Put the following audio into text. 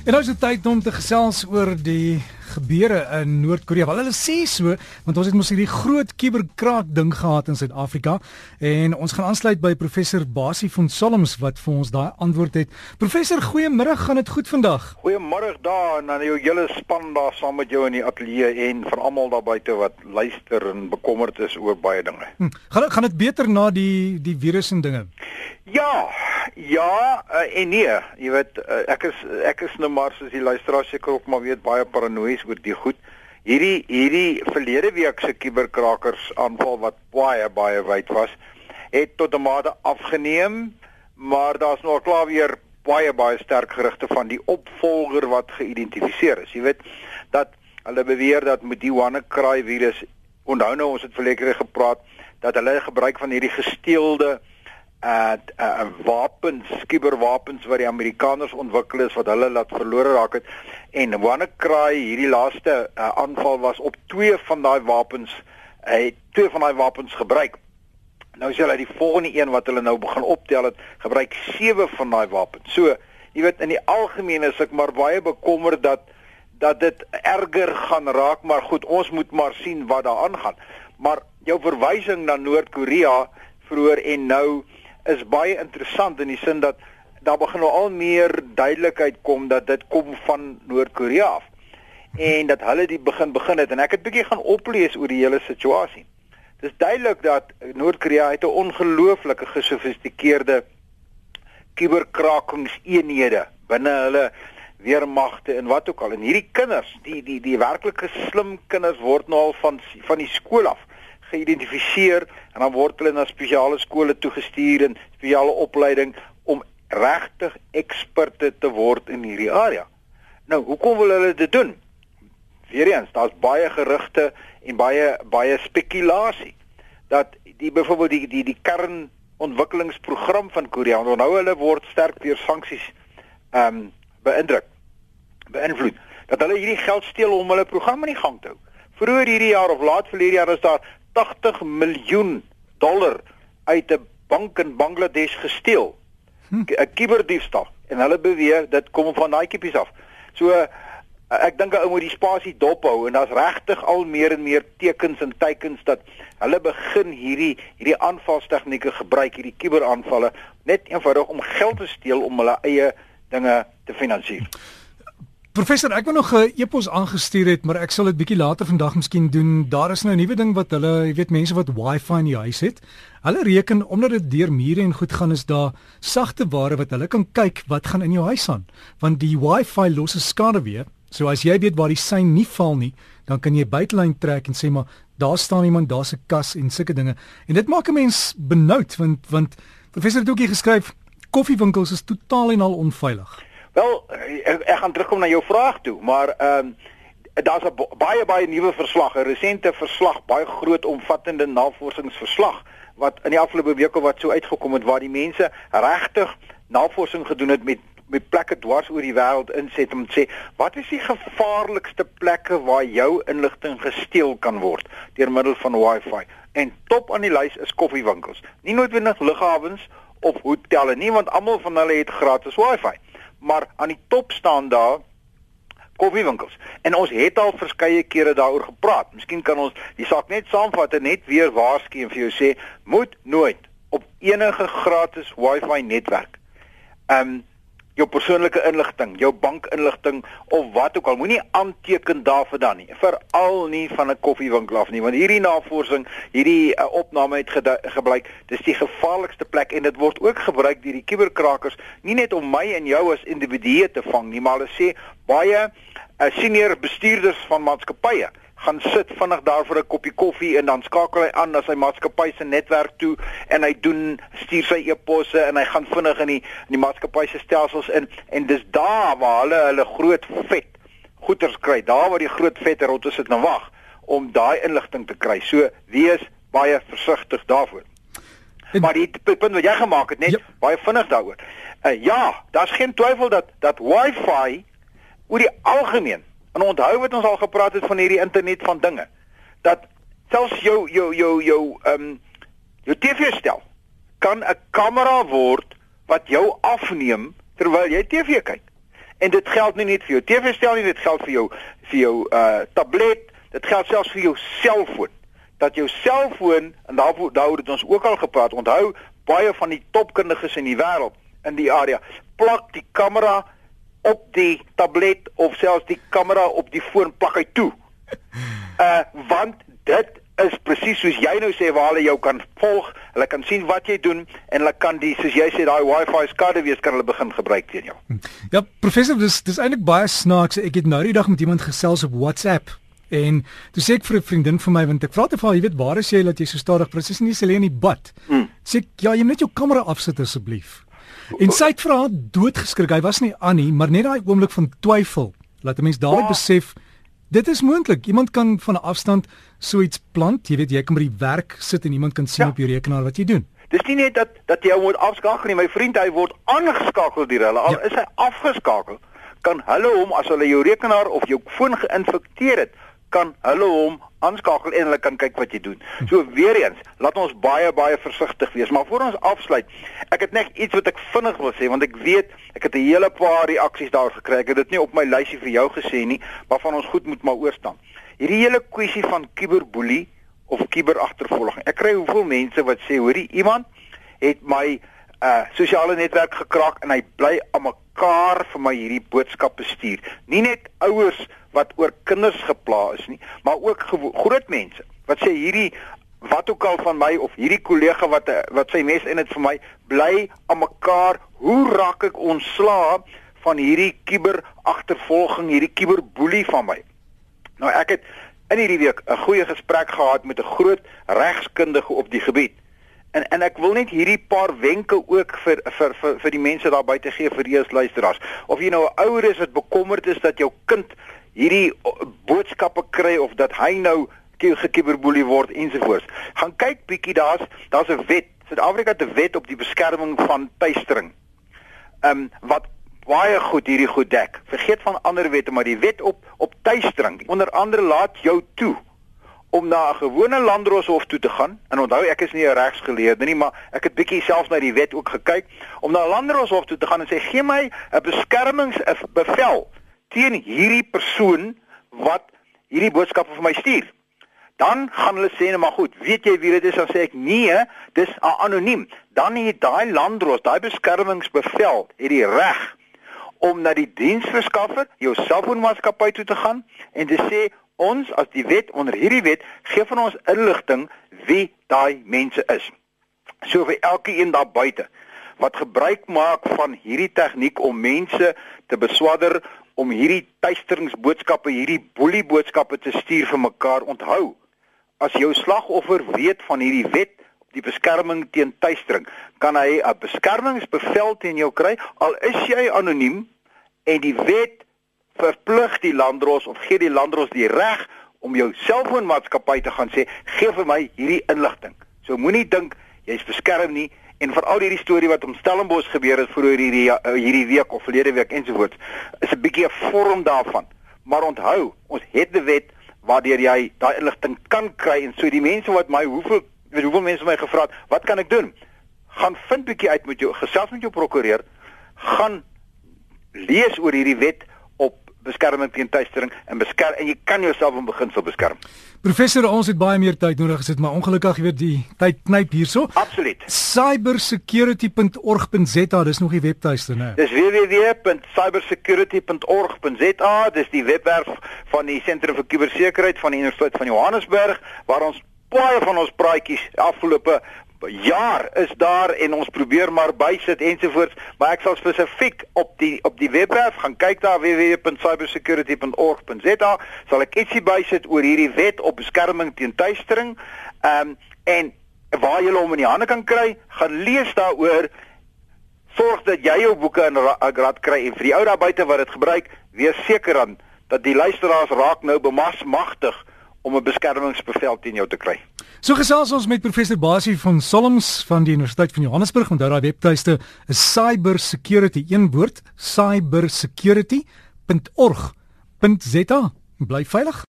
En nou is dit tyd om te gesels oor die gebeure in Noord-Korea. Wel hulle sê so, want ons het mos hierdie groot kuberkraak ding gehad in Suid-Afrika en ons gaan aansluit by professor Basie van Solms wat vir ons daai antwoord het. Professor, goeiemôre, gaan dit goed vandag? Goeiemôre daar en aan jou hele span daar saam met jou in die ateljee en vir almal daar buite wat luister en bekommerd is oor baie dinge. Hm, gaan dit gaan dit beter na die die virus en dinge? Ja, ja uh, en nee, jy weet uh, ek is ek is nou maar soos die luisteraars seker ook maar weet baie paranoïes oor die goed. Hierdie hierdie verlede week se kuberkrakers aanval wat baie baie wyd was, het tot 'n mate afgeneem, maar daar's nog klaar weer baie baie sterk gerugte van die opvolger wat geïdentifiseer is. Jy weet dat hulle beweer dat met die WannaCry virus onthou nou ons het verlede gepraat dat hulle gebruik van hierdie gesteelde uh, uh wapens, kuberwapens wat die Amerikaners ontwikkel is wat hulle laat verlore raak het. En WannaCry hierdie laaste uh, aanval was op twee van daai wapens. Hy uh, twee van daai wapens gebruik. Nou is hulle die volgende een wat hulle nou begin optel het, gebruik sewe van daai wapens. So, jy weet in die algemeen is ek maar baie bekommerd dat dat dit erger gaan raak, maar goed, ons moet maar sien wat daar aangaan. Maar jou verwysing na Noord-Korea vroeër en nou is baie interessant in die sin dat daar begin nou al meer duidelikheid kom dat dit kom van Noord-Korea af. En dat hulle die begin begin het. En ek het bietjie gaan oplees oor die hele situasie. Dis duidelik dat Noord-Korea het 'n ongelooflike gesofistikeerde kuberkrakingseenhede binne hulle weermagte en wat ook al. En hierdie kinders, die die die werklike slim kinders word nou al van van die skool af geïdentifiseer en dan word hulle na spesiale skole toegestuur en spesiale opleiding om regtig eksperte te word in hierdie area. Nou, hoekom wil hulle dit doen? Weereens, daar's baie gerugte en baie baie spekulasie dat die byvoorbeeld die die die kernontwikkelingsprogram van Korea, onthou hulle word sterk deur sanksies ehm um, beïndruk, beïnvloed. Dat hulle hierdie geld steel om hulle program in die gang te hou. Vroeger hierdie jaar of laat verlede jaar is daar 80 miljoen dollar uit 'n bank in Bangladesh gesteel. Hm. 'n hm. Kiberdiefstal en hulle beweer dit kom van daai kippies af. So ek dink 'n ou moet die spasie dop hou en daar's regtig al meer en meer tekens en teikens dat hulle begin hierdie hierdie aanvalstegnieke gebruik, hierdie kiberaanvalle net eenvoudig om geld te steel om hulle eie dinge te finansier. Professor, ek wou nog 'n e-pos aangestuur het, maar ek sal dit bietjie later vandag miskien doen. Daar is nou 'n nuwe ding wat hulle, jy weet, mense wat Wi-Fi in die huis het. Hulle reken omdat dit deur mure en goed gaan is daar sagte ware wat hulle kan kyk wat gaan in jou huis aan. Want die Wi-Fi los skade weer. So as jy weet waar die sein nie val nie, dan kan jy buitelyn trek en sê maar daar staan iemand, daar's 'n kas en sulke dinge. En dit maak 'n mens benoud want want professor het ook hier geskryf koffiewinkels is totaal en al onveilig. Wel, ek, ek gaan terugkom na jou vraag toe, maar ehm um, daar's 'n baie baie nuwe verslag, 'n resente verslag, baie groot omvattende navorsingsverslag wat in die afgelope weke wat so uitgekom het waar die mense regtig navorsing gedoen het met met plekke dwars oor die wêreld inset om te sê wat is die gevaarlikste plekke waar jou inligting gesteel kan word deur middel van Wi-Fi? En top aan die lys is koffiewinkels. Nie noodwendig lughawens of hotelle nie want almal van hulle het gratis Wi-Fi maar aan die top staan daar koffiewinkels. En ons het al verskeie kere daaroor gepraat. Miskien kan ons die saak net saamvat en net weer waarsku en vir jou sê, moet nooit op enige gratis Wi-Fi netwerk ehm um, jou persoonlike inligting, jou bankinligting of wat ook al, moenie aanteken daarvoor dan nie. Veral nie van 'n koffiewinkel af nie, want hierdie navorsing, hierdie uh, opname het gebleik, dis die gevaarlikste plek en dit word ook gebruik deur die kuberkrakers, nie net om my en jou as individue te vang nie, maar hulle sê baie uh, senior bestuurders van maatskappye gaan sit vinnig daar vir 'n koppie koffie en dan skakel hy aan na sy maatskappy se netwerk toe en hy doen stuur sy e-posse en hy gaan vinnig in die in die maatskappy se stelsels in en dis daar waar hulle hulle groot vet goeders kry. Daar waar die groot vet rotte sit en wag om daai inligting te kry. So wees baie versigtig daarvoor. En, maar die punt wat jy gemaak het net ja. baie vinnig daaroor. Uh, ja daar's geen twyfel dat dat wifi oor die algemeen En onthou wat ons al gepraat het van hierdie internet van dinge. Dat selfs jou jou jou jou ehm um, jou TV stel kan 'n kamera word wat jou afneem terwyl jy TV kyk. En dit geld nie net vir jou TV-stel nie, dit geld vir jou vir jou uh tablet, dit geld selfs vir jou selfoon. Dat jou selfoon en daaroor daaroor het ons ook al gepraat. Onthou, baie van die topkundiges in die wêreld in die area plak die kamera op die tablet of selfs die kamera op die foon plak hy toe. Uh want dit is presies soos jy nou sê waar hulle jou kan volg, hulle kan sien wat jy doen en hulle kan die soos jy sê daai wifi skade wees kan hulle begin gebruik teen jou. Ja, professor, dis dis eintlik baie snaaks. Ek het nou die dag met iemand gesels op WhatsApp en toe sê ek vir 'n vriendin van my want ek vra te vir haar, jy weet waar is jy dat jy so stadig presies nie sê in die bad. Hmm. Sê ek, ja, jy moet net jou kamera afsit asseblief. En sy het vir haar doodgeskrik. Hy was nie aan nie, maar net daai oomblik van twyfel laat 'n mens dadelik ja. besef dit is moontlik. Iemand kan van 'n afstand so iets plant. Jy weet jy kan by die werk sit en iemand kan sien ja. op jou rekenaar wat jy doen. Dis nie net dat dat jy moet afskakel nie. My vriend, hy word aangeskakel deur hulle. Al ja. is hy afgeskakel, kan hulle hom as hulle jou rekenaar of jou foon geïnfekteer het, kan hulle hom aanskakel en hulle kan kyk wat jy doen. So weer eens, laat ons baie baie versigtig wees. Maar voor ons afsluit, ek het net iets wat ek vinnig wil sê want ek weet ek het 'n hele paar reaksies daar gekry. Ek het dit nie op my lysie vir jou gesê nie, maar van ons goed moet maar oorstaan. Hierdie hele kwessie van kiberboelie of kiberagtervolging. Ek kry hoeveel mense wat sê, hoorie, iemand het my uh sosiale netwerk gekraak en hy bly aan mekaar vir my hierdie boodskappe stuur. Nie net ouers wat oor kinders gepla is nie, maar ook groot mense wat sê hierdie wat ook al van my of hierdie kollega wat wat sy mes in dit vir my bly aan mekaar, hoe raak ek ontslaa van hierdie kiber agtervolging, hierdie kiberboelie van my. Nou ek het in hierdie week 'n goeie gesprek gehad met 'n groot regskundige op die gebied. En en ek wil net hierdie paar wenke ook vir vir vir vir die mense daar buite gee vir die luisteraars. Of jy nou 'n ouer is wat bekommerd is dat jou kind hierdie boodskappe kry of dat hy nou gekiberboelie word ensovoorts. Gaan kyk bietjie daar's daar's 'n wet. Suid-Afrika het 'n wet op die beskerming van tuistering. Ehm um, wat baie goed hierdie goed dek. Vergeet van ander wette, maar die wet op op tuistering onder andere laat jou toe om na 'n gewone landdroshof toe te gaan. En onthou ek is nie 'n regsgeleerde nie, maar ek het bietjie self na die wet ook gekyk om na 'n landdroshof toe te gaan en sê gee my 'n beskermingsbevel teen hierdie persoon wat hierdie boodskappe vir my stuur. Dan gaan hulle sê, "Maar goed, weet jy wie dit is?" Dan sê ek, "Nee, dis anoniem." Dan het daai landdros, daai beskermingsbevel, het die reg om na die diensverskaffer, jou selfoonmaatskappy toe te gaan en te sê, "Ons as die wet onder hierdie wet gee van ons inligting wie daai mense is." So vir elkeen daar buite wat gebruik maak van hierdie tegniek om mense te beswadder om hierdie tuisteringsboodskappe, hierdie boelieboodskappe te stuur vir mekaar. Onthou, as jou slagoffer weet van hierdie wet die beskerming teen tuistering, kan hy 'n beskermingsbevel teen jou kry al is jy anoniem en die wet verplig die landdros of gee die landdros die reg om jou selfoonmaatskappy te gaan sê gee vir my hierdie inligting. So moenie dink jy's beskerm nie en veral hierdie storie wat om Stellenbosch gebeur het vroeër hierdie uh, hierdie week of verlede week ensovoorts is 'n bietjie 'n vorm daarvan. Maar onthou, ons het 'n wet waardeur jy daai inligting kan kry en so die mense wat my hoeveel weet hoeveel mense my gevra het, wat kan ek doen? Gaan vind bietjie uit met jou gesels met jou prokureur, gaan lees oor hierdie wet beskerming teen tuistering en beskerm en jy kan jouself in beginsel beskerm. Professor, ons het baie meer tyd nodig gesit, maar ongelukkig jy weet die tyd knyp hierso. Absoluut. cybersecurity.org.za, dis nog die webtuiste, né? Dis www.cybersecurity.org.za, dis die webwerf van die Sentrum vir Kubersekuriteit van die Universiteit van Johannesburg waar ons baie van ons praatjies afgelope jaar is daar en ons probeer maar bysit ensovoorts, maar ek sal spesifiek op die op die webwerf gaan kyk daar www.cybersecurity.org.za sal ek ietsie bysit oor hierdie wet op beskerming teen tuistering. Ehm um, en waar jy hom in die hande kan kry, gaan lees daaroor. Sorg dat jy jou boeke in rad kry en vir die ou daar buite wat dit gebruik, wees seker dan dat die luisteraars raak nou bemas magtig om 'n beskermingsbevel teen jou te kry. So gesels ons met professor Basie van Solms van die Universiteit van Johannesburg. Onthou daai webtuiste is cybersecurity een woord cybersecurity.org.za. Bly veilig.